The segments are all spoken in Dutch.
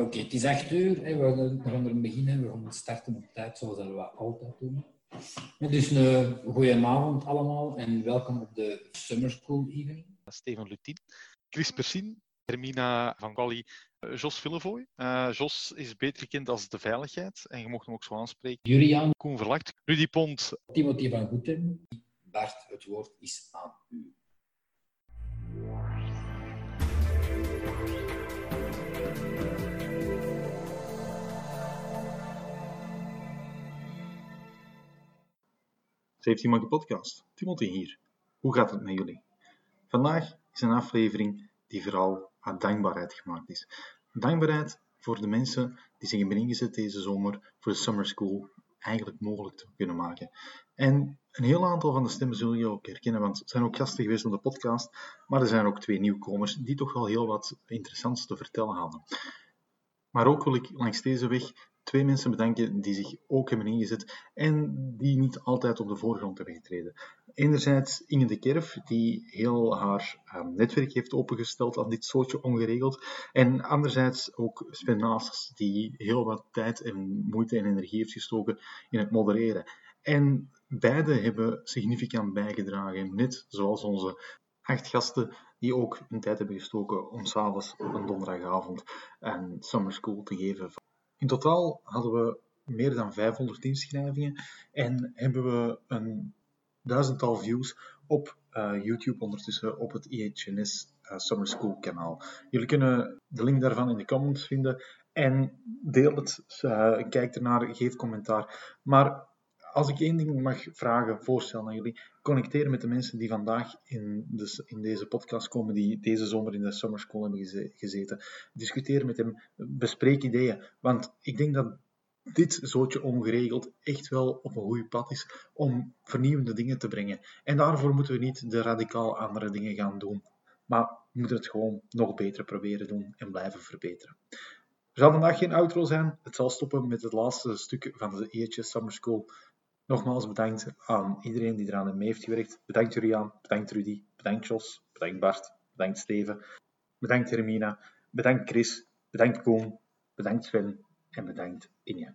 Oké, het is acht uur. Hè. We, gaan, er beginnen. We gaan starten op tijd, zoals we altijd doen. Dus een goede avond allemaal en welkom op de Summer School Evening. Steven Lutin, Chris Persien, Hermina van Quali, eh, Jos Villevoy. Uh, Jos is beter gekend als de veiligheid en je mocht hem ook zo aanspreken. Juriaan. Koen Verlacht, Rudy Pont. Timothy van Goeten. Bart, het woord is aan u. 17 Monkey Podcast. Timothy hier. Hoe gaat het met jullie? Vandaag is een aflevering die vooral uit dankbaarheid gemaakt is. Dankbaarheid voor de mensen die zich hebben ingezet deze zomer voor de Summer School eigenlijk mogelijk te kunnen maken. En een heel aantal van de stemmen zullen je ook herkennen, want er zijn ook gasten geweest op de podcast, maar er zijn ook twee nieuwkomers die toch wel heel wat interessants te vertellen hadden. Maar ook wil ik langs deze weg twee mensen bedanken die zich ook hebben ingezet en die niet altijd op de voorgrond hebben getreden. Enerzijds Inge de Kerf, die heel haar ehm, netwerk heeft opengesteld aan dit soortje ongeregeld. En anderzijds ook Sven die heel wat tijd en moeite en energie heeft gestoken in het modereren. En beide hebben significant bijgedragen, net zoals onze acht gasten die ook hun tijd hebben gestoken om s'avonds op een donderdagavond een summer school te geven in totaal hadden we meer dan 500 inschrijvingen en hebben we een duizendtal views op uh, YouTube ondertussen op het IHNS uh, eh, Summer School kanaal. Jullie kunnen de link daarvan in de comments vinden en deel het, uh, kijk ernaar, geef commentaar. Maar als ik één ding mag vragen, voorstellen aan jullie, connecteren met de mensen die vandaag in, in deze podcast komen, die deze zomer in de Summer School hebben gezeten. Discuteer met hem, bespreek ideeën. Want ik denk dat dit zootje ongeregeld echt wel op een goede pad is om vernieuwende dingen te brengen. En daarvoor moeten we niet de radicaal andere dingen gaan doen. Maar we moeten het gewoon nog beter proberen doen en blijven verbeteren. Er zal vandaag geen outro zijn. Het zal stoppen met het laatste stuk van de EHS Summer School. Nogmaals bedankt aan iedereen die eraan mee heeft gewerkt. Bedankt Juriaan, bedankt Rudy, bedankt Jos, bedankt Bart, bedankt Steven, bedankt Hermina, bedankt Chris, bedankt Koen, bedankt Sven. En bedankt Inge.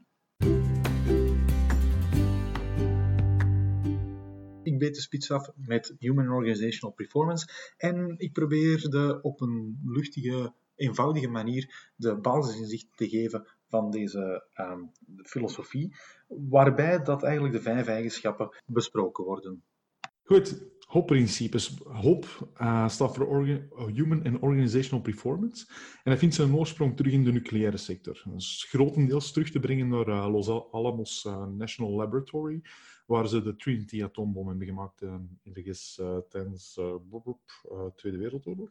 Ik beet de spits af met Human Organizational Performance. En ik probeerde op een luchtige, eenvoudige manier de basisinzicht te geven van deze um, filosofie, waarbij dat eigenlijk de vijf eigenschappen besproken worden. Goed, HOP-principes. HOP uh, staat voor Human and Organizational Performance. En dat vindt zijn oorsprong terug in de nucleaire sector. Dat is grotendeels terug te brengen naar uh, Los Alamos uh, National Laboratory, waar ze de Trinity-atoombom hebben gemaakt tijdens de Tweede Wereldoorlog.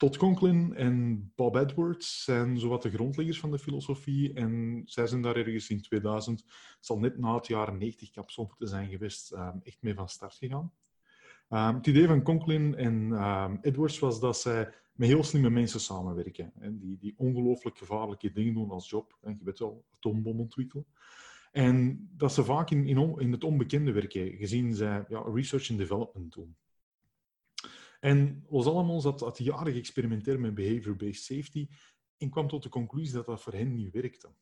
Todd Conklin en Bob Edwards zijn zowat de grondleggers van de filosofie en zij zijn daar ergens in 2000, zal net na het jaren 90 kapsel moeten zijn geweest, ehm, echt mee van start gegaan. Um, het idee van Conklin en um, Edwards was dat zij met heel slimme mensen samenwerken. Hè, die, die ongelooflijk gevaarlijke dingen doen als job. En je weet wel, atoombom ontwikkelen. En dat ze vaak in, in, in het onbekende werken, gezien zij ja, research and development doen. En Los Alamos had, had jaren geëxperimenteerd met behavior-based safety en kwam tot de conclusie dat dat voor hen niet werkte.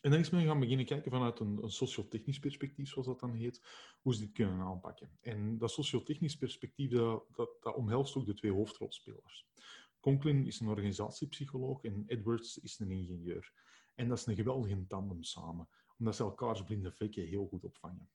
En dan is men gaan beginnen kijken vanuit een, een sociotechnisch perspectief, zoals dat dan heet, hoe ze dit kunnen aanpakken. En dat sociotechnisch perspectief, dat, dat, dat omhelst ook de twee hoofdrolspelers. Conklin is een organisatiepsycholoog en Edwards is een ingenieur. En dat is een geweldige tandem samen, omdat ze elkaars blinde vlekken heel goed opvangen.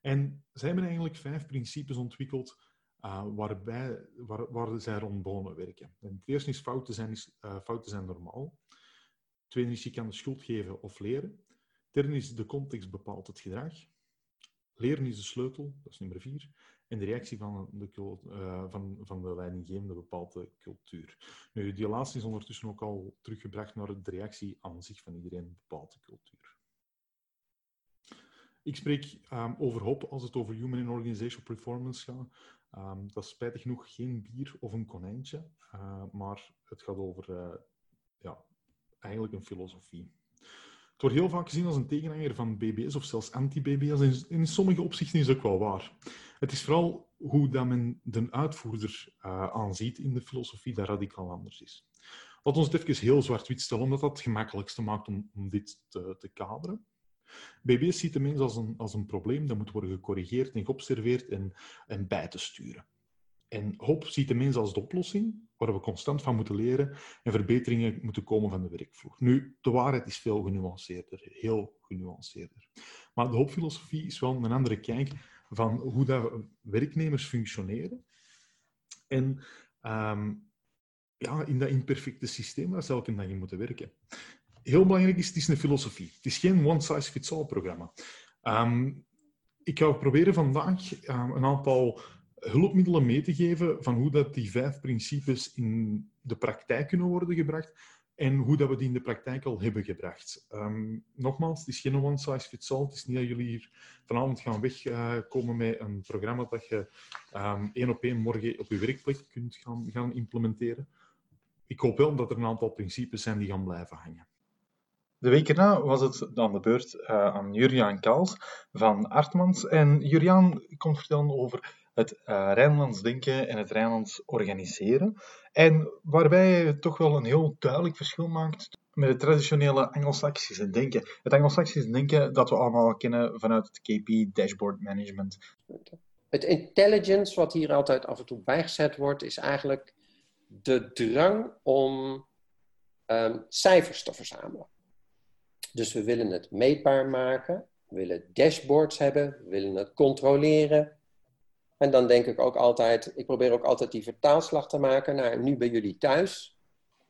En zij hebben eigenlijk vijf principes ontwikkeld uh, waarbij, waar, waar zij rond bonen werken. En het eerste is fouten zijn, is, uh, fouten zijn normaal. Het tweede is je kan de schuld geven of leren. Het derde is de context bepaalt het gedrag. Leren is de sleutel, dat is nummer vier. En de reactie van de, uh, van, van de leidinggevende bepaalt de cultuur. Nu, die laatste is ondertussen ook al teruggebracht naar de reactie aan zich van iedereen bepaalt de cultuur. Ik spreek um, over hoop als het over human and organizational performance gaat. Um, dat is spijtig genoeg geen bier of een konijntje, uh, maar het gaat over uh, ja, eigenlijk een filosofie. Het wordt heel vaak gezien als een tegenhanger van BBS of zelfs anti-BBS. En in sommige opzichten is dat ook wel waar. Het is vooral hoe dat men de uitvoerder uh, aanziet in de filosofie dat radicaal anders is. Laat ons het even heel zwart-wit stellen, omdat dat het gemakkelijkste maakt om, om dit te, te kaderen. BBS ziet de mens als een, als een probleem dat moet worden gecorrigeerd en geobserveerd en, en bij te sturen. En HOP ziet de mens als de oplossing, waar we constant van moeten leren en verbeteringen moeten komen van de werkvloer. Nu, de waarheid is veel genuanceerder, heel genuanceerder. Maar de HOP-filosofie is wel een andere kijk van hoe dat werknemers functioneren. En ehm, ja, in dat imperfecte systeem waar ze elke dag in moeten werken. Heel belangrijk is, het is een filosofie. Het is geen one-size-fits-all programma. Ehm, ik ga proberen vandaag ehm, een aantal hulpmiddelen mee te geven van hoe dat die vijf principes in de praktijk kunnen worden gebracht en hoe dat we die in de praktijk al hebben gebracht. Um, nogmaals, het is geen one size fits all. Het is niet dat jullie hier vanavond gaan wegkomen met een programma dat je één op één morgen op je werkplek kunt gaan, gaan implementeren. Ik hoop wel dat er een aantal principes zijn die gaan blijven hangen. De week erna was het dan de beurt uh, aan Juriaan Kaals van Artmans. En Juriaan komt vertellen over het uh, Rijnlands denken en het Rijnlands organiseren. En waarbij je toch wel een heel duidelijk verschil maakt met het traditionele Anglo-Saxische denken. Het Anglo-Saxische denken dat we allemaal kennen vanuit het KP, dashboard management. Het intelligence, wat hier altijd af en toe bijgezet wordt, is eigenlijk de drang om um, cijfers te verzamelen. Dus we willen het meetbaar maken, we willen dashboards hebben, we willen het controleren, en dan denk ik ook altijd, ik probeer ook altijd die vertaalslag te maken naar nu bij jullie thuis.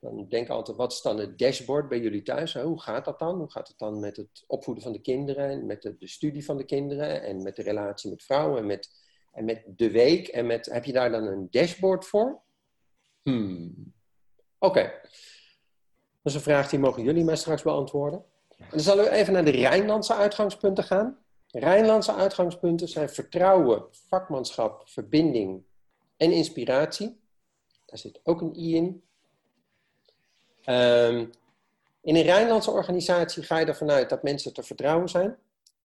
Dan denk ik altijd, wat is dan het dashboard bij jullie thuis? Hoe gaat dat dan? Hoe gaat het dan met het opvoeden van de kinderen en met de, studie van de kinderen en met de relatie met vrouwen en met, en met de week? En met, heb je daar dan een dashboard voor? Hmm. Oké. Dat is een vraag die mogen jullie mij straks beantwoorden. Dan zullen we even naar de Rijnlandse uitgangspunten gaan. Rijnlandse uitgangspunten zijn vertrouwen, vakmanschap, verbinding en inspiratie. Daar zit ook een I in. Um, in een Rijnlandse organisatie ga je ervan uit dat mensen te vertrouwen zijn.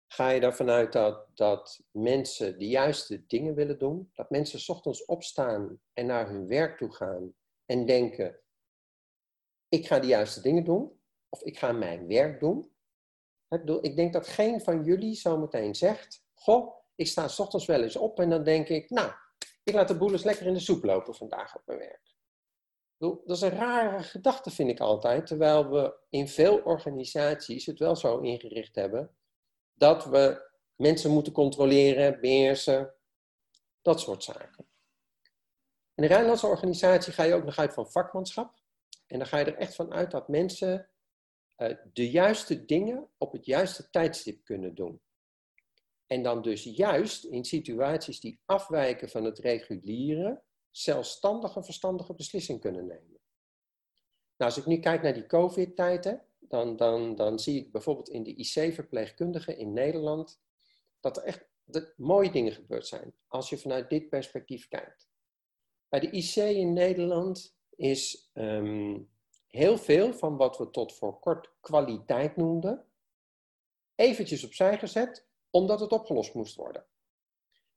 Ga je ervan uit dat, dat mensen de juiste dingen willen doen. Dat mensen ochtends opstaan en naar hun werk toe gaan en denken: ik ga de juiste dingen doen. Of ik ga mijn werk doen. Ik denk dat geen van jullie zometeen zegt: Goh, ik sta s ochtends wel eens op en dan denk ik: Nou, ik laat de boel eens lekker in de soep lopen vandaag op mijn werk. Dat is een rare gedachte, vind ik altijd, terwijl we in veel organisaties het wel zo ingericht hebben dat we mensen moeten controleren, beheersen, dat soort zaken. In de Rijnlandse organisatie ga je ook nog uit van vakmanschap. En dan ga je er echt van uit dat mensen de juiste dingen op het juiste tijdstip kunnen doen. En dan dus juist in situaties die afwijken van het reguliere, zelfstandige, verstandige beslissing kunnen nemen. Nou, als ik nu kijk naar die COVID-tijden, dan, dan, dan zie ik bijvoorbeeld in de IC-verpleegkundigen in Nederland dat er echt mooie dingen gebeurd zijn, als je vanuit dit perspectief kijkt. Bij de IC in Nederland is um, heel veel van wat we tot voor kort kwaliteit noemden, eventjes opzij gezet, omdat het opgelost moest worden.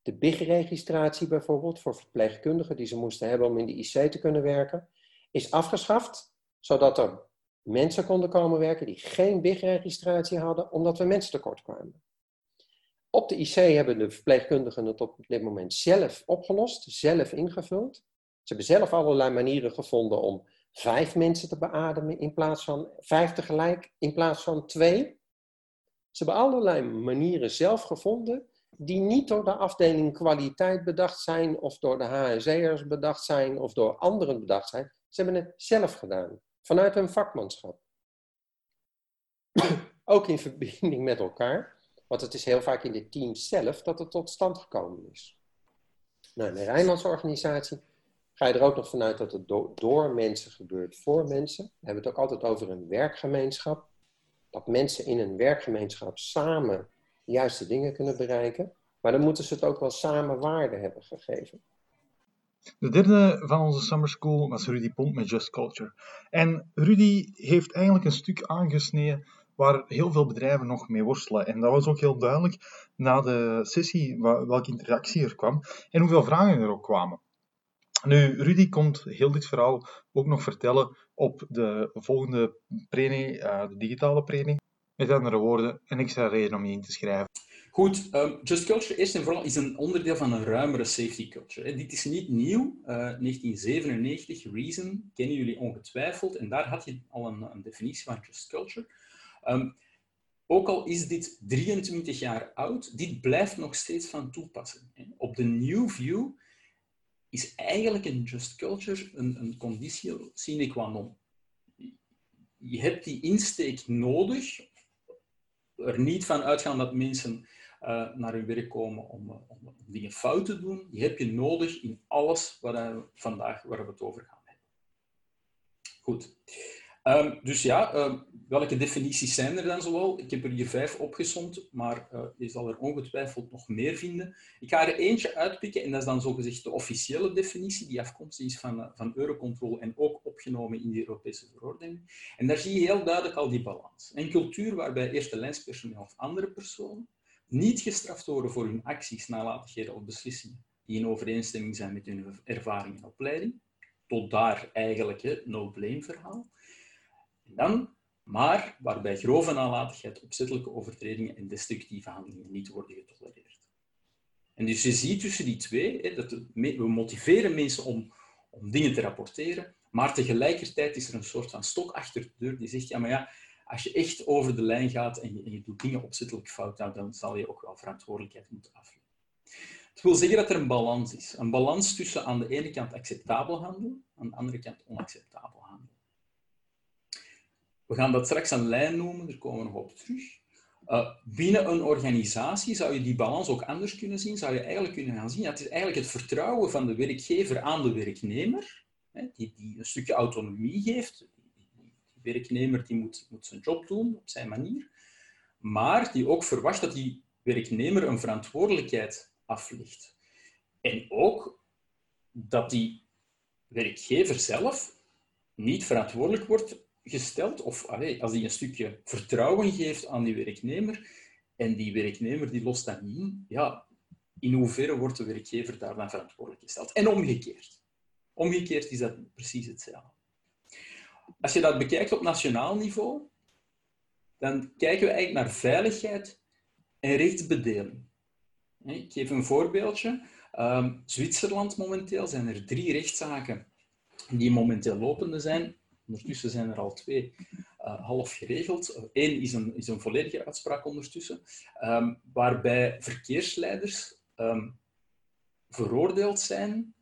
De BIG-registratie bijvoorbeeld voor verpleegkundigen die ze moesten hebben om in de IC te kunnen werken, is afgeschaft, zodat er mensen konden komen werken die geen BIG-registratie hadden, omdat we mensen tekort kwamen. Op de IC hebben de verpleegkundigen het op dit moment zelf opgelost, zelf ingevuld. Ze hebben zelf allerlei manieren gevonden om vijf mensen te beademen in plaats van vijf tegelijk in plaats van twee. Ze hebben allerlei manieren zelf gevonden die niet door de afdeling kwaliteit bedacht zijn of door de HSE'ers bedacht zijn of door anderen bedacht zijn. Ze hebben het zelf gedaan, vanuit hun vakmanschap. Ook in verbinding met elkaar, want het is heel vaak in de teams zelf dat het tot stand gekomen is. Nou, de Rijnlandse organisatie ga je er ook nog vanuit dat het door mensen gebeurt voor mensen. We hebben het ook altijd over een werkgemeenschap. Dat mensen in een werkgemeenschap samen juiste dingen kunnen bereiken. Maar dan moeten ze het ook wel samen waarde hebben gegeven. De derde van onze summer school was Rudy Pont met Just Culture. En Rudy heeft eigenlijk een stuk aangesneden waar heel veel bedrijven nog mee worstelen. En dat was ook heel duidelijk na de sessie welke interactie er kwam en hoeveel vragen er ook kwamen. Nu, Rudy komt heel dit verhaal ook nog vertellen op de volgende prenie, uh, de digitale prenie. Met andere woorden, een extra reden om je in te schrijven. Goed, um, Just Culture eerst en vooral is een onderdeel van een ruimere safety culture. Dit is niet nieuw. Uh, 1997, Reason, kennen jullie ongetwijfeld. En daar had je al een, een definitie van Just Culture. Um, ook al is dit 23 jaar oud, dit blijft nog steeds van toepassing. Op de New View is eigenlijk een Just Culture een, een conditie sine qua non. Je hebt die insteek nodig, er niet van uitgaan dat mensen uh, naar hun werk komen om, uh, om, dingen fout te doen. Die heb je nodig in alles waar we vandaag waar we het over gaan hebben. Goed. Um, dus ja, um, welke definities zijn er dan zoal? Ik heb er hier vijf opgezond, maar uh, je zal er ongetwijfeld nog meer vinden. Ik ga er eentje uitpikken en dat is dan zogezegd de officiële definitie, die afkomstig is van, uh, van Eurocontrol en ook opgenomen in de Europese verordening. En daar zie je heel duidelijk al die balans. Een cultuur waarbij eerste lijnspersoneel of andere personen niet gestraft worden voor hun acties, nalatigheden of beslissingen die in overeenstemming zijn met hun ervaring en opleiding. Tot daar eigenlijk het no-blame verhaal. Dan, maar waarbij grove nalatigheid, opzettelijke overtredingen en destructieve handelingen niet worden getolereerd. En dus je ziet tussen die twee, dat we motiveren mensen om, om dingen te rapporteren, maar tegelijkertijd is er een soort van stok achter de deur die zegt, ja, maar ja, als je echt over de lijn gaat en je, doet dingen opzettelijk fout, nou, dan zal je ook wel verantwoordelijkheid moeten afleggen. Het wil zeggen dat er een balans is. Een balans tussen aan de ene kant acceptabel handelen, aan de andere kant onacceptabel. We gaan dat straks een lijn noemen, daar komen we nog op terug. Uh, binnen een organisatie zou je die balans ook anders kunnen zien. Zou je eigenlijk kunnen gaan zien, ja, het is eigenlijk het vertrouwen van de werkgever aan de werknemer, hè, die, die een stukje autonomie geeft. Die werknemer die moet, moet zijn job doen op zijn manier, maar die ook verwacht dat die werknemer een verantwoordelijkheid aflegt. En ook dat die werkgever zelf niet verantwoordelijk wordt gesteld, of als die een stukje vertrouwen geeft aan die werknemer, en die werknemer die lost dat niet in, ja, in hoeverre wordt de werkgever daar dan verantwoordelijk gesteld? En omgekeerd. Omgekeerd is dat precies hetzelfde. Als je dat bekijkt op nationaal niveau, dan kijken we eigenlijk naar veiligheid en rechtsbedeling. Ik geef een voorbeeldje. Um, Zwitserland momenteel zijn er drie rechtszaken die momenteel lopende zijn Ondertussen zijn er al twee uh, half geregeld. Eén is een, is een volledige uitspraak ondertussen, um, waarbij verkeersleiders um, veroordeeld zijn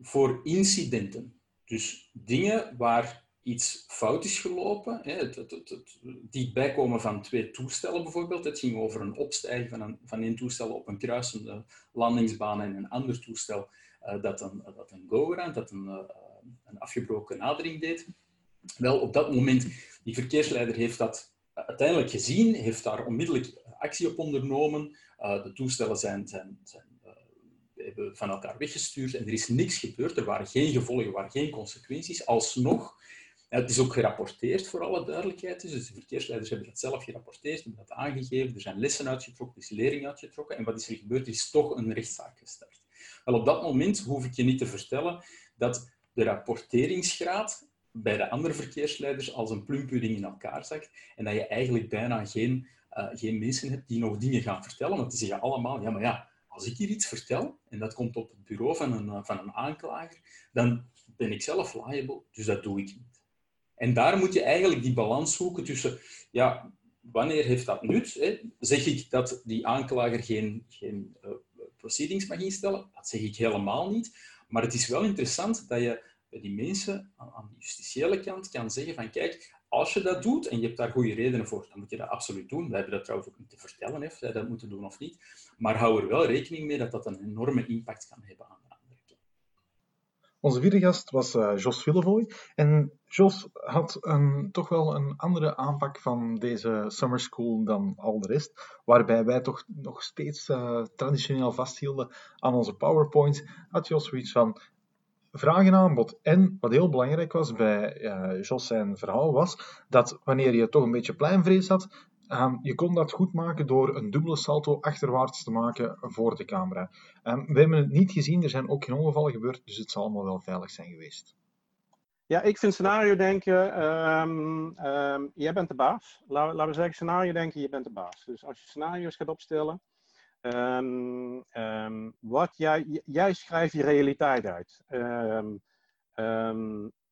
voor incidenten. Dus dingen waar iets fout is gelopen, het dichtbijkomen van twee toestellen bijvoorbeeld. Het ging over een opstijgen van een, van een toestel op een kruisende landingsbaan en een ander toestel uh, dat een, dat een go-around, dat een een afgebroken nadering deed. Wel, op dat moment, die verkeersleider heeft dat uiteindelijk gezien, heeft daar onmiddellijk actie op ondernomen. Uh, de toestellen zijn, zijn, uh, hebben van elkaar weggestuurd en er is niks gebeurd. Er waren geen gevolgen, er waren geen consequenties. Alsnog, het is ook gerapporteerd voor alle duidelijkheid. Dus de verkeersleiders hebben dat zelf gerapporteerd, hebben dat aangegeven. Er zijn lessen uitgetrokken, er is lering uitgetrokken. En wat is er gebeurd? Er is toch een rechtszaak gestart. Wel, op dat moment hoef ik je niet te vertellen dat de rapporteringsgraad bij de andere verkeersleiders als een plumpudding in elkaar zakt en dat je eigenlijk bijna geen, uh, geen mensen hebt die nog dingen gaan vertellen, want die zeggen allemaal, ja, maar ja, als ik hier iets vertel en dat komt op het bureau van een, uh, van een aanklager, dan ben ik zelf liable, dus dat doe ik niet. En daar moet je eigenlijk die balans zoeken tussen, ja, wanneer heeft dat nut? Hè? Zeg ik dat die aanklager geen, geen uh, proceedings mag instellen? Dat zeg ik helemaal niet. Maar het is wel interessant dat je bij die mensen aan de justitiële kant kan zeggen van kijk, als je dat doet en je hebt daar goede redenen voor, dan moet je dat absoluut doen. We hebben dat trouwens ook niet te vertellen of zij dat moeten doen of niet. Maar hou er wel rekening mee dat dat een enorme impact kan hebben aan de andere kant. Onze vierde gast was uh, Jos Villevoy. En Jos had een, toch wel een andere aanpak van deze summer school dan al de rest. Waarbij wij toch nog steeds uh, traditioneel vasthielden aan onze PowerPoints. Had Jos zoiets van, vragenaanbod. En wat heel belangrijk was bij uh, Jos zijn verhaal was dat wanneer je toch een beetje pleinvrees had, Ehm, je kon dat goed maken door een dubbele salto achterwaarts te maken voor de camera. Ehm, we hebben het niet gezien, er zijn ook geen ongevallen gebeurd, dus het zal allemaal wel veilig zijn geweest. Ja, ik vind scenario denken, um, jij bent de baas. laten we zeggen, scenario denken, je bent de baas. Dus als je scenario's gaat opstellen, wat jij, jij schrijft je realiteit uit.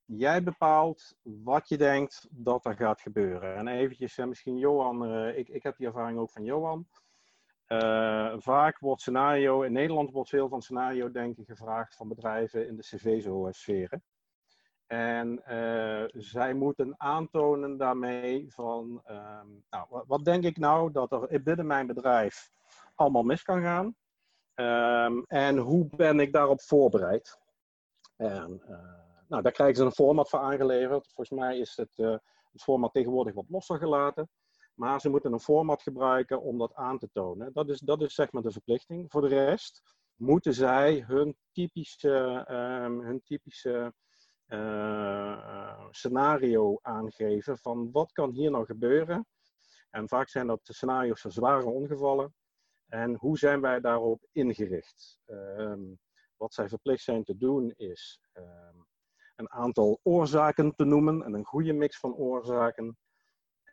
jij bepaalt wat je denkt dat er gaat gebeuren. En eventjes, misschien Johan, uh, ik, ik heb die ervaring ook van Johan. Uh, vaak wordt scenario, in Nederland wordt veel van scenario denken gevraagd van bedrijven in de cv-sferen. En uh, zij moeten aantonen daarmee van, nou, wat, wat, denk ik nou dat er binnen mijn bedrijf allemaal mis kan gaan? Um, en hoe ben ik daarop voorbereid? En uh, nou, daar krijgen ze een format voor aangeleverd. Volgens mij is het, uh, het format tegenwoordig wat losser gelaten. Maar ze moeten een format gebruiken om dat aan te tonen. Dat is, dat is zeg maar de verplichting. Voor de rest moeten zij hun typische, um, hun typische uh, scenario aangeven van wat kan hier nou gebeuren. En vaak zijn dat scenario's van zware ongevallen. En hoe zijn wij daarop ingericht? Um, wat zij verplicht zijn te doen is um, een aantal oorzaken te noemen en een goede mix van oorzaken.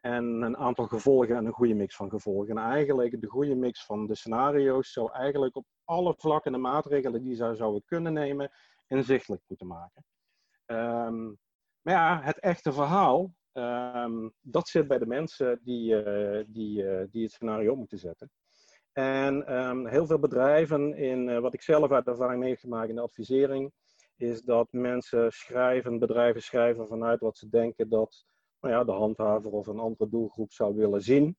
En een aantal gevolgen en een goede mix van gevolgen. En eigenlijk de goede mix van de scenario's zou eigenlijk op alle vlakken de maatregelen die zij zouden kunnen nemen inzichtelijk moeten maken. Um, maar ja, het echte verhaal, dat zit bij de mensen die, uh, die, uh, die het scenario moeten zetten. En um, heel veel bedrijven, in uh, wat ik zelf uit ervaring meegemaakt in de advisering, is dat mensen schrijven, bedrijven schrijven vanuit wat ze denken dat nou ja, de handhaver of een andere doelgroep zou willen zien.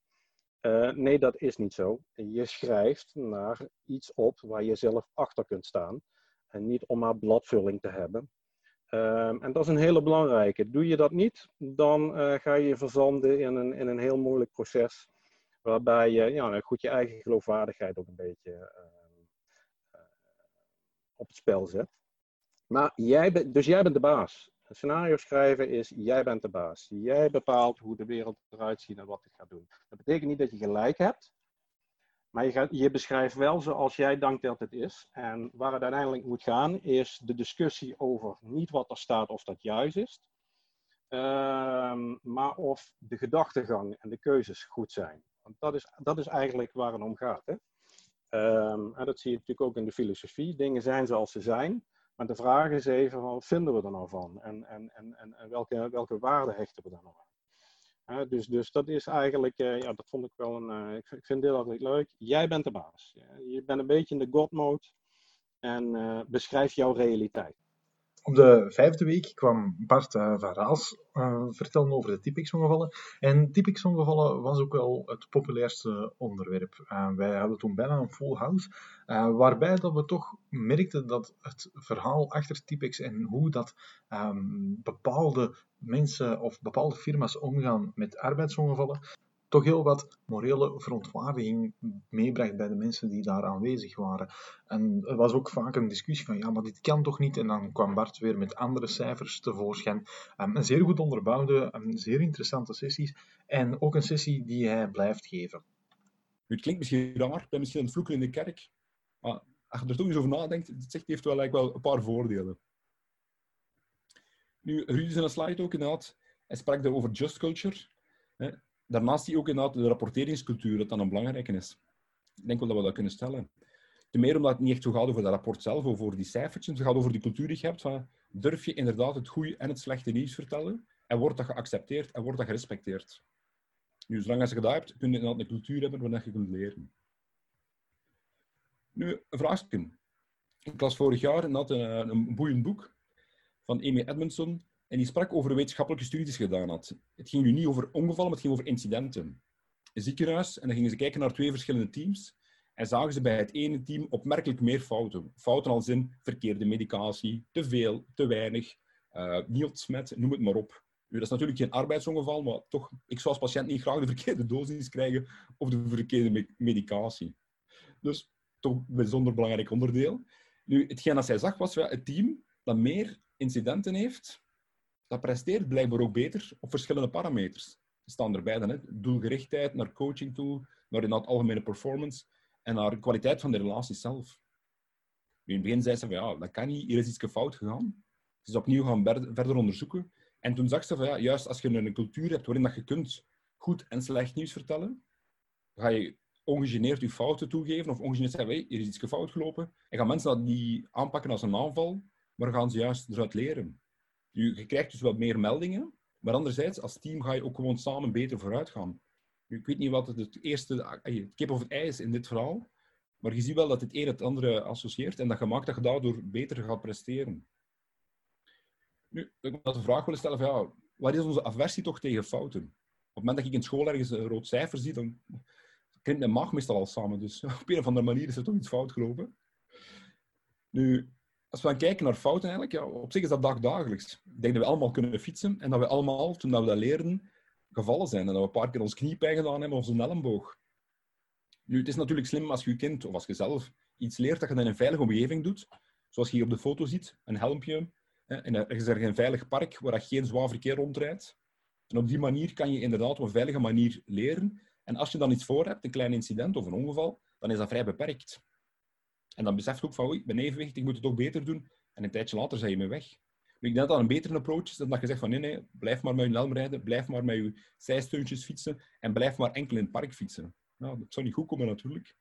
nee, dat is niet zo. Je schrijft naar iets op waar je zelf achter kunt staan. En niet om maar bladvulling te hebben. Um, en dat is een hele belangrijke. Doe je dat niet, dan uh, ga je verzanden in een, in een heel moeilijk proces. Waarbij je ja, nou goed je eigen geloofwaardigheid ook een beetje uh, uh, op het spel zet. Maar jij ben, dus jij bent de baas. Een scenario schrijven is, jij bent de baas. Jij bepaalt hoe de wereld eruit ziet en wat het gaat doen. Dat betekent niet dat je gelijk hebt. Maar je, gaat, je, beschrijft wel zoals jij denkt dat het is. En waar het uiteindelijk moet gaan, is de discussie over niet wat er staat of dat juist is. Uh, maar of de gedachtegang en de keuzes goed zijn. Want dat is, dat is eigenlijk waar het om gaat. Hè? Um, en dat zie je natuurlijk ook in de filosofie. Dingen zijn zoals ze zijn. Maar de vraag is even, wat vinden we er nou van? En, en, en, en welke, welke waarde hechten we daar nou aan? Dus, dus dat is eigenlijk, uh, ja, dat vond ik wel een, ik, ik, vind dit altijd leuk. Jij bent de baas. Je bent een beetje in de God mode en eh, beschrijf jouw realiteit. Op de vijfde week kwam Bart uh, van Raals uh, vertellen over de Tipix-ongevallen. En Tipix-ongevallen was ook wel het populairste onderwerp. Uh, wij hadden toen bijna een full house, waarbij dat we toch merkten dat het verhaal achter Tipix en hoe dat um, bepaalde mensen of bepaalde firma's omgaan met arbeidsongevallen, toch heel wat morele verontwaardiging meebracht bij de mensen die daar aanwezig waren. En er was ook vaak een discussie van, ja, maar dit kan toch niet? En dan kwam Bart weer met andere cijfers tevoorschijn. Um, een zeer goed onderbouwde, een zeer interessante sessies. En ook een sessie die hij blijft geven. Het klinkt misschien raar, ik ben misschien het vloeken in de kerk. Maar als je er toch eens over nadenkt, het zegt, heeft wel, wel een paar voordelen. Nu, Ruud is een slide ook inderdaad. Hij sprak over just culture daarnaast zie je ook inderdaad de rapporteringscultuur, dat dan een belangrijke is. Ik denk wel dat we dat kunnen stellen. Ten meer omdat het niet echt zo gaat over dat rapport zelf, of over die cijfertjes. Het gaat over die cultuur die je hebt. Van, durf je inderdaad het goede en het slechte nieuws vertellen? En wordt dat geaccepteerd en wordt dat gerespecteerd? Nu, zolang als je dat hebt, kun je inderdaad een cultuur hebben waar je kunt leren. Nu, een vraagje. Ik las vorig jaar een, een, een boeiend boek van Amy Edmondson, en die sprak over wetenschappelijke studies gedaan had. Het ging nu niet over ongevallen, maar het ging over incidenten. Een ziekenhuis, en dan gingen ze kijken naar twee verschillende teams. En zagen ze bij het ene team opmerkelijk meer fouten. Fouten als in verkeerde medicatie, te veel, te weinig, uh, niet noem het maar op. Nu, dat is natuurlijk geen arbeidsongeval, maar toch, ik zou als patiënt niet graag de verkeerde dosis krijgen of de verkeerde me medicatie. Dus toch een bijzonder belangrijk onderdeel. Nu, hetgeen dat zij zag was wel het team dat meer incidenten heeft dat presteert blijkbaar ook beter op verschillende parameters. staan erbij dan. Hè. Doelgerichtheid, naar coaching toe, naar inderdaad algemene performance en naar de kwaliteit van de relatie zelf. In het begin zei ze van ja, dat kan niet, hier is iets fout gegaan. Dus opnieuw gaan verder onderzoeken. En toen zag ze van ja, juist als je een cultuur hebt waarin dat je kunt goed en slecht nieuws vertellen, ga je ongegeneerd je fouten toegeven of ongegeneerd zeggen, hey, hier is iets fout gelopen. En gaan mensen dat niet aanpakken als een aanval, maar gaan ze juist eruit leren. Je krijgt dus wat meer meldingen, maar anderzijds, als team ga je ook gewoon samen beter vooruit gaan. Ik weet niet wat het, eerste, het kip of het ei is in dit verhaal, maar je ziet wel dat het een het andere associeert en dat je maakt dat je daardoor beter gaat presteren. Nu, ik moet de vraag willen stellen van, ja, wat is onze aversie toch tegen fouten? Op het moment dat ik in school ergens een rood cijfer zie, dan krimpt mijn maag meestal al samen. Dus op een of andere manier is er toch iets fout gelopen. Nu, als we gaan kijken naar fouten eigenlijk, ja, op zich is dat dagdagelijks. Ik denk dat we allemaal kunnen fietsen en dat we allemaal, toen we dat leerden, gevallen zijn. En dat we een paar keer ons kniepijn gedaan hebben of onze elleboog. Nu, het is natuurlijk slim als je je kind of als je zelf iets leert dat je dat in een veilige omgeving doet. Zoals je hier op de foto ziet, een helmpje. En er is een veilig park waar dat geen zwaar verkeer rondrijdt. En op die manier kan je inderdaad op een veilige manier leren. En als je dan iets voor hebt, een klein incident of een ongeval, dan is dat vrij beperkt. En dan besef je ook van, oei, ik ben evenwicht, ik moet het toch beter doen. En een tijdje later zijn je me weg. Maar ik denk dat dat een betere approach is dan dat je zegt van, nee, nee, blijf maar met je helm rijden, blijf maar met je zijsteuntjes fietsen en blijf maar enkel in het park fietsen. Nou, dat zou niet goed komen natuurlijk.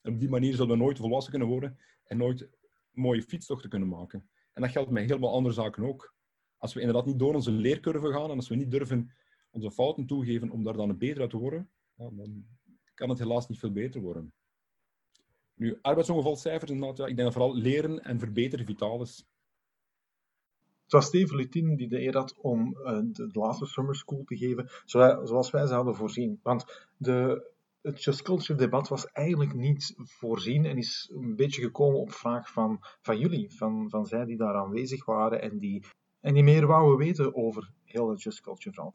En op die manier zullen we nooit volwassen kunnen worden en nooit mooie fietstochten kunnen maken. En dat geldt met helemaal andere zaken ook. Als we inderdaad niet door onze leercurve gaan en als we niet durven onze fouten toegeven om daar dan beter uit te worden, dan kan het helaas niet veel beter worden. Nu, arbeidsongevalcijfers, inderdaad, ja, ik denk dat vooral leren en verbeteren vitaal is. Het was Steven Lutin die de eer had om eh, de, laatste summer school te geven, zoals zoals wij ze hadden voorzien. Want de, het Just Culture debat was eigenlijk niet voorzien en is een beetje gekomen op vraag van, van jullie, van, van zij die daar aanwezig waren en die, en die meer wouden weten over heel het Just Culture verhaal.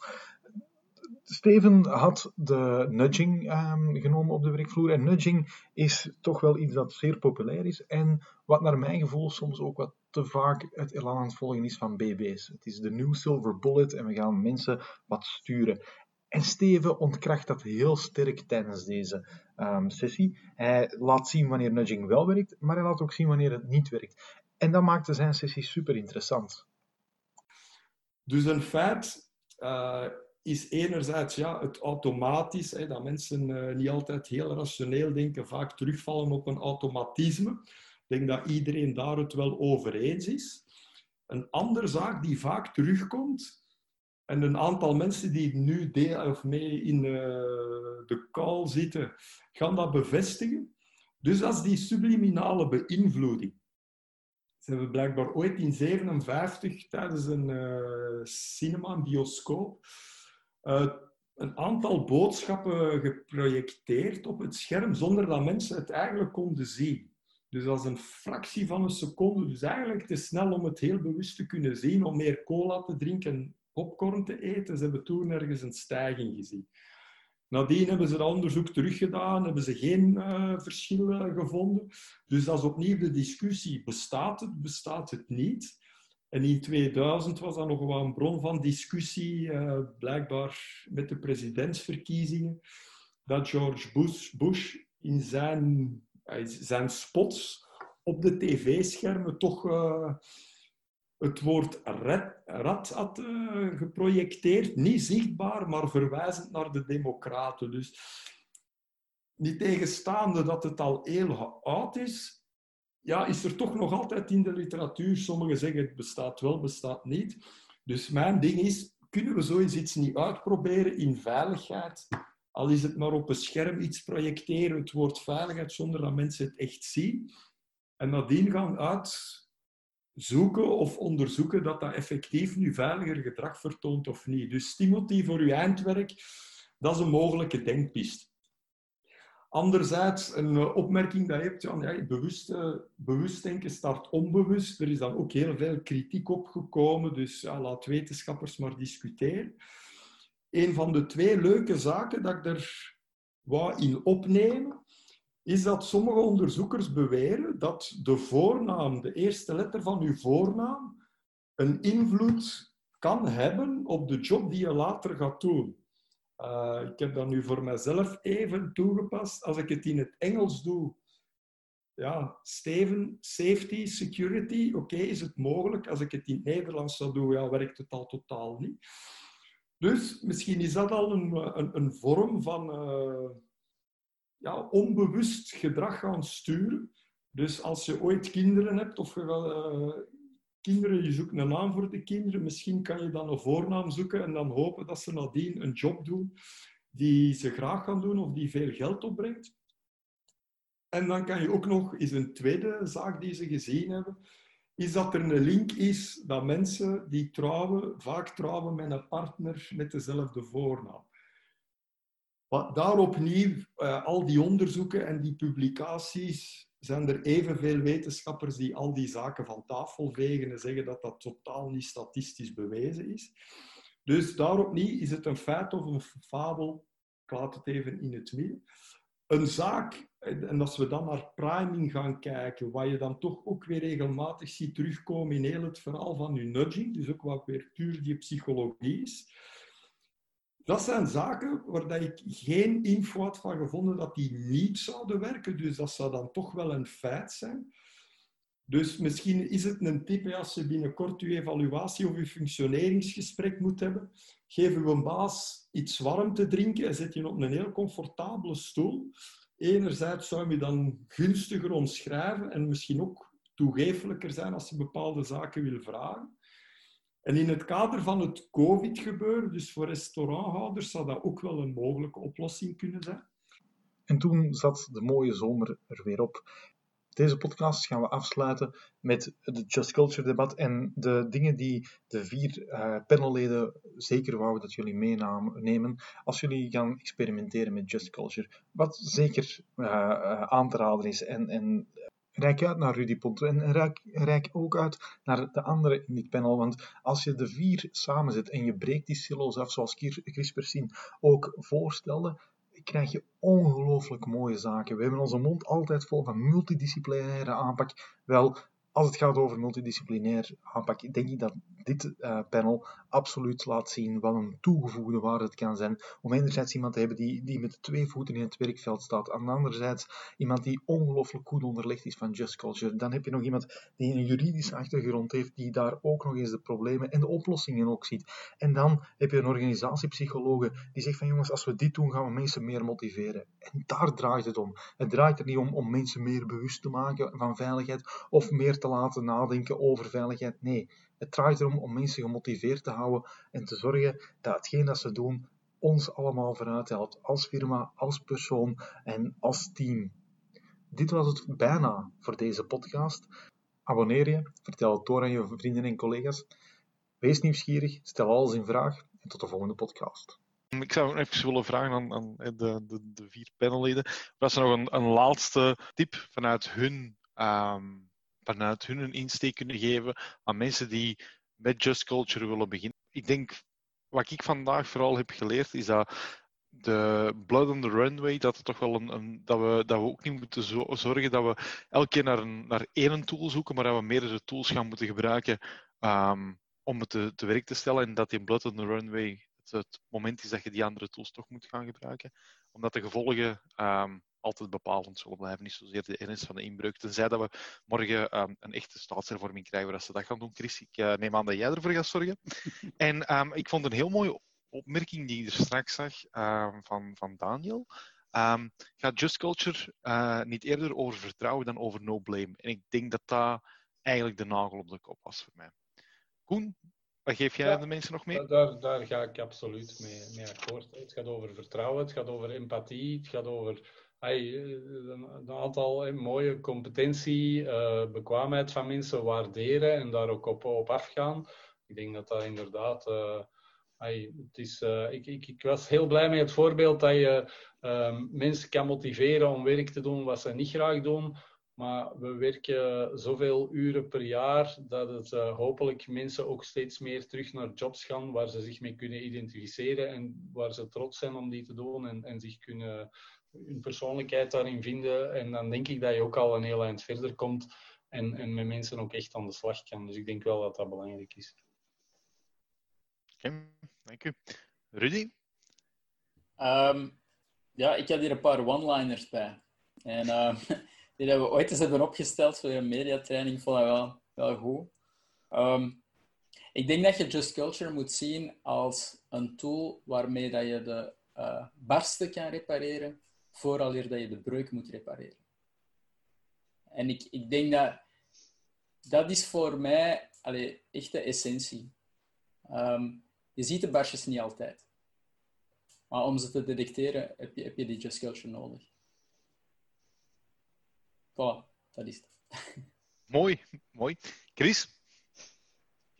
Steven had de nudging ehm, genomen op de werkvloer. En nudging is toch wel iets dat zeer populair is. En wat naar mijn gevoel soms ook wat te vaak het elan aan het volgen is van BB's. Het is de new silver bullet en we gaan mensen wat sturen. En Steven ontkracht dat heel sterk tijdens deze ehm, sessie. Hij laat zien wanneer nudging wel werkt, maar hij laat ook zien wanneer het niet werkt. En dat maakte zijn sessie super interessant. Dus een feit uh, is enerzijds ja, het automatisch, hè, dat mensen uh, niet altijd heel rationeel denken, vaak terugvallen op een automatisme. Ik denk dat iedereen daar het wel over eens is. Een andere zaak die vaak terugkomt, en een aantal mensen die nu deel of mee in uh, de call zitten, gaan dat bevestigen. Dus dat is die subliminale beïnvloeding. Ze hebben blijkbaar ooit in 1957 tijdens een uh, cinema, een bioscoop, een aantal boodschappen geprojecteerd op het scherm zonder dat mensen het eigenlijk konden zien. Dus dat is een fractie van een seconde. Dus eigenlijk te snel om het heel bewust te kunnen zien, om meer cola te drinken, popcorn te eten. Ze hebben toen ergens een stijging gezien. Nadien hebben ze dat onderzoek teruggedaan, hebben ze geen uh, verschil gevonden. Dus dat is opnieuw de discussie. Bestaat het, bestaat het niet? En in 2000 was dat nog wel een bron van discussie, uh, blijkbaar met de presidentsverkiezingen, dat George Bush, Bush in zijn, uh, zijn spots op de tv-schermen toch uh, het woord red, rat had geprojecteerd. Niet zichtbaar, maar verwijzend naar de democraten. Dus niet tegenstaande dat het al heel oud is, ja, is er toch nog altijd in de literatuur. Sommigen zeggen het bestaat wel, bestaat niet. Dus mijn ding is, kunnen we zoiets iets niet uitproberen in veiligheid? Al is het maar op een scherm iets projecteren, het woord veiligheid, zonder dat mensen het echt zien. En nadien gaan uitzoeken of onderzoeken dat dat effectief nu veiliger gedrag vertoont of niet. Dus Timothy, voor uw eindwerk, dat is een mogelijke denkpiste. Anderzijds, een opmerking dat je hebt, ja, ja, bewust, uh, bewust denken start onbewust. Er is dan ook heel veel kritiek opgekomen, dus ja, laat wetenschappers maar discussiëren. Een van de twee leuke zaken dat ik er wou in opnemen, is dat sommige onderzoekers beweren dat de voornaam, de eerste letter van uw voornaam, een invloed kan hebben op de job die je later gaat doen. Uh, ik heb dat nu voor mezelf even toegepast. Als ik het in het Engels doe, ja, Steven, safety, security, oké, is het mogelijk. Als ik het in Nederlands zou doen, ja, werkt het al totaal niet. Dus misschien is dat al een, een, een vorm van uh, ja, onbewust gedrag gaan sturen. Dus als je ooit kinderen hebt, of je uh, kinderen, je zoekt een naam voor de kinderen, misschien kan je dan een voornaam zoeken en dan hopen dat ze nadien een job doen die ze graag gaan doen of die veel geld opbrengt. En dan kan je ook nog, is een tweede zaak die ze gezien hebben, is dat er een link is dat mensen die trouwen, vaak trouwen met een partner met dezelfde voornaam. Daar opnieuw, uh, al die onderzoeken en die publicaties, zijn er evenveel wetenschappers die al die zaken van tafel vegen en zeggen dat dat totaal niet statistisch bewezen is. Dus daar opnieuw is het een feit of een fabel, ik laat het even in het midden een zaak, en als we dan naar priming gaan kijken, wat je dan toch ook weer regelmatig ziet terugkomen in heel het verhaal van je nudging, dus ook wat weer puur die psychologie is. Dat zijn zaken waar ik geen info had van gevonden dat die niet zouden werken, dus dat zou dan toch wel een feit zijn. Dus misschien is het een tip als je binnenkort je evaluatie of je functioneringsgesprek moet hebben. Geef uw baas iets warm te drinken en zet je op een heel comfortabele stoel. Enerzijds zou je dan gunstiger omschrijven en misschien ook toegeeflijker zijn als je bepaalde zaken wil vragen. En in het kader van het COVID-gebeuren, dus voor restauranthouders, zou dat ook wel een mogelijke oplossing kunnen zijn. En toen zat de mooie zomer er weer op. Deze podcast gaan we afsluiten met het Just Culture debat en de dingen die de vier uh, panelleden zeker wouden dat jullie meenemen als jullie gaan experimenteren met Just Culture. Wat zeker uh, aan te raden is. En, en Rijk uit naar Rudy Ponto en rijk, ook uit naar de anderen in dit panel. Want als je de vier samenzet en je breekt die silo's af, zoals Chris Persien ook voorstelde, krijg je ongelooflijk mooie zaken. We hebben onze mond altijd vol van multidisciplinaire aanpak. Wel, als het gaat over multidisciplinair aanpak, denk ik dat dit uh, panel absoluut laat zien wat een toegevoegde waarde het kan zijn. Om enerzijds iemand te hebben die, die met twee voeten in het werkveld staat, en anderzijds iemand die ongelooflijk goed onderlegd is van Just Culture. Dan heb je nog iemand die een juridische achtergrond heeft, die daar ook nog eens de problemen en de oplossingen ook ziet. En dan heb je een organisatiepsycholoog die zegt van jongens, als we dit doen, gaan we mensen meer motiveren. En daar draait het om. Het draait er niet om om mensen meer bewust te maken van veiligheid of meer te laten nadenken over veiligheid. Nee, het draait erom om mensen gemotiveerd te houden en te zorgen dat hetgeen dat ze doen ons allemaal vooruit helpt. Als firma, als persoon en als team. Dit was het bijna voor deze podcast. Abonneer je, vertel het door aan je vrienden en collega's. Wees nieuwsgierig, stel alles in vraag en tot de volgende podcast. Ik zou even willen vragen aan, aan de, de, de, vier panelleden. Was er nog een, een laatste tip vanuit hun um, vanuit hun een insteek kunnen geven aan mensen die met Just Culture willen beginnen. Ik denk, wat ik vandaag vooral heb geleerd, is dat de Blood on the Runway, dat, toch wel een, een, dat, we, dat we ook niet moeten zorgen dat we elke keer naar, een, naar één tool zoeken, maar dat we meerdere tools gaan moeten gebruiken um, om het te, werk te stellen. En dat die Blood on the Runway het, het, moment is dat je die andere tools toch moet gaan gebruiken. Omdat de gevolgen um, altijd bepalend zullen blijven. Niet zozeer de ernst van de inbreuk. Tenzij dat we morgen um, een echte staatshervorming krijgen waar ze dat gaan doen. Chris, ik uh, neem aan dat jij ervoor gaat zorgen. en um, ik vond een heel mooie opmerking die ik er straks zag um, van, van Daniel. gaat Just Culture uh, niet eerder over vertrouwen dan over no blame? En ik denk dat dat eigenlijk de nagel op de kop was voor mij. Koen, wat geef jij ja, de mensen nog mee? Daar, daar ga ik absoluut mee, mee akkoord. Het gaat over vertrouwen, het gaat over empathie, het gaat over hey, een aantal mooie competentie, uh, bekwaamheid van mensen waarderen en daar ook op, op afgaan. Ik denk dat dat inderdaad. Hey, het is, ik, ik, ik, was heel blij met het voorbeeld dat je ehm, mensen kan motiveren om werk te doen wat ze niet graag doen. Maar we werken zoveel uren per jaar dat het hopelijk mensen ook steeds meer terug naar jobs gaan waar ze zich mee kunnen identificeren en waar ze trots zijn om die te doen en, en zich kunnen hun persoonlijkheid daarin vinden. En dan denk ik dat je ook al een heel eind verder komt en, en met mensen ook echt aan de slag kan. Dus ik denk wel dat dat belangrijk is. Oké, dank u. Rudy? Ehm, ja, ik heb hier een paar one-liners bij. En ehm, die hebben we ooit eens hebben opgesteld voor een mediatraining. Vond dat wel, wel goed. Ehm, ik denk dat je Just Culture moet zien als een tool waarmee dat je de uh, barsten kan repareren, vooraleer dat je de breuk moet repareren. En ik, ik denk dat dat is voor mij allee, echt de essentie. Um, je ziet de barstjes niet altijd. Maar om ze te detecteren heb je, heb je die Just Culture nodig. Voilà, dat is het. mooi, mooi. Chris?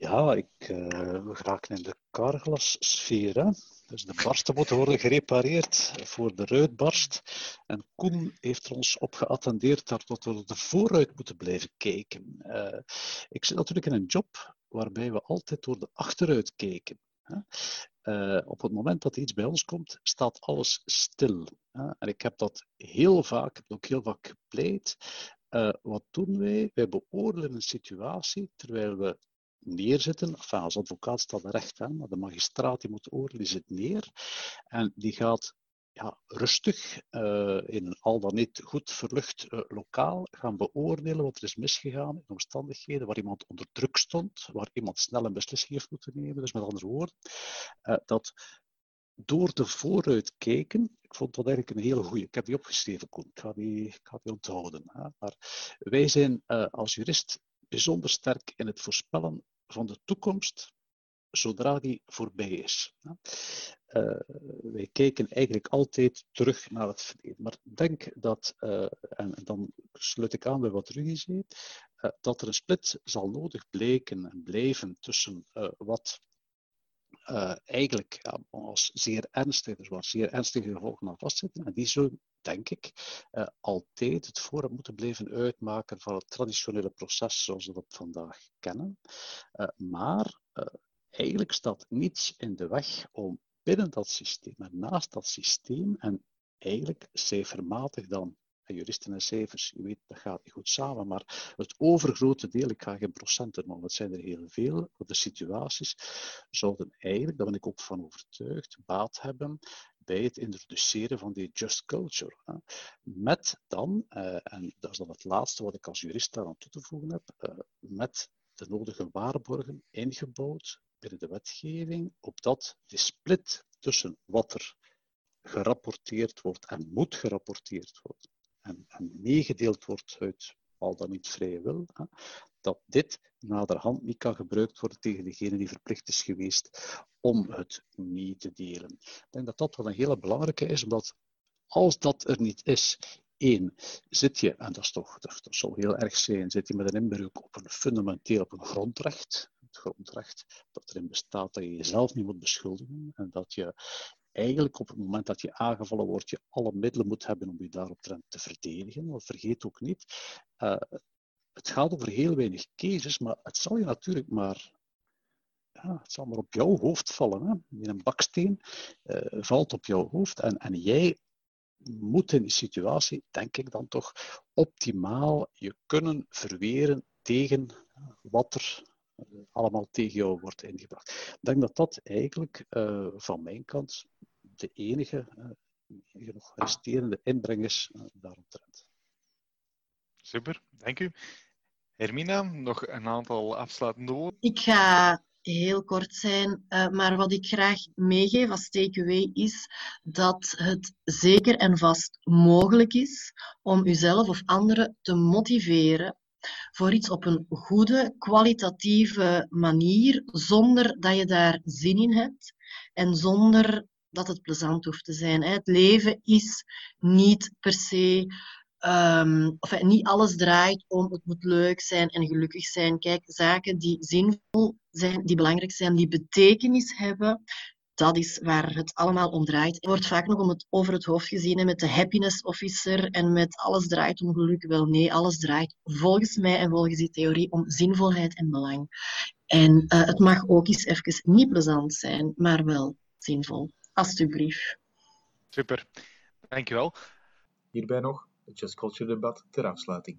Ja, ik uh, we in de carglassfeer. Hè? Dus de barsten moeten worden gerepareerd voor de ruitbarst. En Koen heeft ons op geattendeerd dat we er vooruit moeten blijven kijken. Uh, ik zit natuurlijk in een job waarbij we altijd door de achteruit kijken. Uh, op het moment dat iets bij ons komt, staat alles stil. En ik heb dat heel vaak, heb ook heel vaak gepleit. Wat doen wij? Wij beoordelen een situatie terwijl we neerzitten. Als advocaat staat er recht aan, maar de magistraat die moet oordelen, zit neer. En die gaat ja, rustig uh, in een al dan niet goed verlucht uh, lokaal gaan beoordelen wat er is misgegaan in omstandigheden waar iemand onder druk stond, waar iemand snel een beslissing heeft moeten nemen. Dus met andere woorden, uh, dat door de vooruit kijken, ik vond dat eigenlijk een hele goede. Ik heb die opgeschreven, Koen. Ik ga die, ik ga die onthouden. Hè. Maar wij zijn als jurist bijzonder sterk in het voorspellen van de toekomst zodra die voorbij is. Uh, wij kijken eigenlijk altijd terug naar het verleden. Maar denk dat, uh, en dan sluit ik aan bij wat Rudy zei, uh, dat er een split zal nodig blijken en blijven tussen wat eigenlijk ja, als zeer ernstig, dus waar zeer ernstige gevolgen aan vastzitten. En die zullen, denk ik, altijd het voorraad moeten blijven uitmaken van het traditionele proces zoals we dat vandaag kennen. maar eigenlijk staat niets in de weg om binnen dat systeem en naast dat systeem en eigenlijk cijfermatig dan en juristen en cijfers, je weet, dat gaat niet goed samen, maar het overgrote deel, ik ga geen procenten noemen, het zijn er heel veel, de situaties zouden eigenlijk, daar ben ik ook van overtuigd, baat hebben bij het introduceren van die just culture. Hè. Met dan, uh, en dat is dan het laatste wat ik als jurist daar aan toe te voegen heb, uh, met de nodige waarborgen ingebouwd binnen de wetgeving, opdat de split tussen wat er gerapporteerd wordt en moet gerapporteerd worden en, en meegedeeld wordt uit al dan niet vrije wil, hè, dat dit naderhand niet kan gebruikt worden tegen degene die verplicht is geweest om het niet te delen. Ik denk dat dat wel een hele belangrijke is, omdat als dat er niet is, één, zit je, en dat is toch, dat, zou heel erg zijn, zit je met een inbreuk op een fundamenteel, op een grondrecht, grondrecht dat erin bestaat dat je jezelf niet moet beschuldigen en dat je eigenlijk op het moment dat je aangevallen wordt, je alle middelen moet hebben om je daarop te verdedigen. Want vergeet ook niet, uh, het gaat over heel weinig cases, maar het zal je natuurlijk maar, ja, het zal maar op jouw hoofd vallen. Hè? Een baksteen uh, valt op jouw hoofd en, en jij moet in die situatie, denk ik dan toch, optimaal je kunnen verweren tegen wat er allemaal tegen jou wordt ingebracht. Ik denk dat dat eigenlijk uh, van mijn kant de enige, uh, enige nog resterende inbreng is uh, daaromtrent. Super, dank u. Hermina, nog een aantal afsluitende woorden? Ik ga heel kort zijn, maar wat ik graag meegeef als takeaway is dat het zeker en vast mogelijk is om uzelf of anderen te motiveren voor iets op een goede, kwalitatieve manier, zonder dat je daar zin in hebt en zonder dat het plezant hoeft te zijn. Het leven is niet per se, um, of niet alles draait om het moet leuk zijn en gelukkig zijn. Kijk, zaken die zinvol zijn, die belangrijk zijn, die betekenis hebben, dat is waar het allemaal om draait. Er wordt vaak nog om het, over het hoofd gezien met de happiness officer en met alles draait om geluk. Wel nee, alles draait volgens mij en volgens die theorie om zinvolheid en belang. En uh, het mag ook eens even niet plezant zijn, maar wel zinvol. Alsjeblieft. Super, dankjewel. Hierbij nog het Just Culture debat ter afsluiting.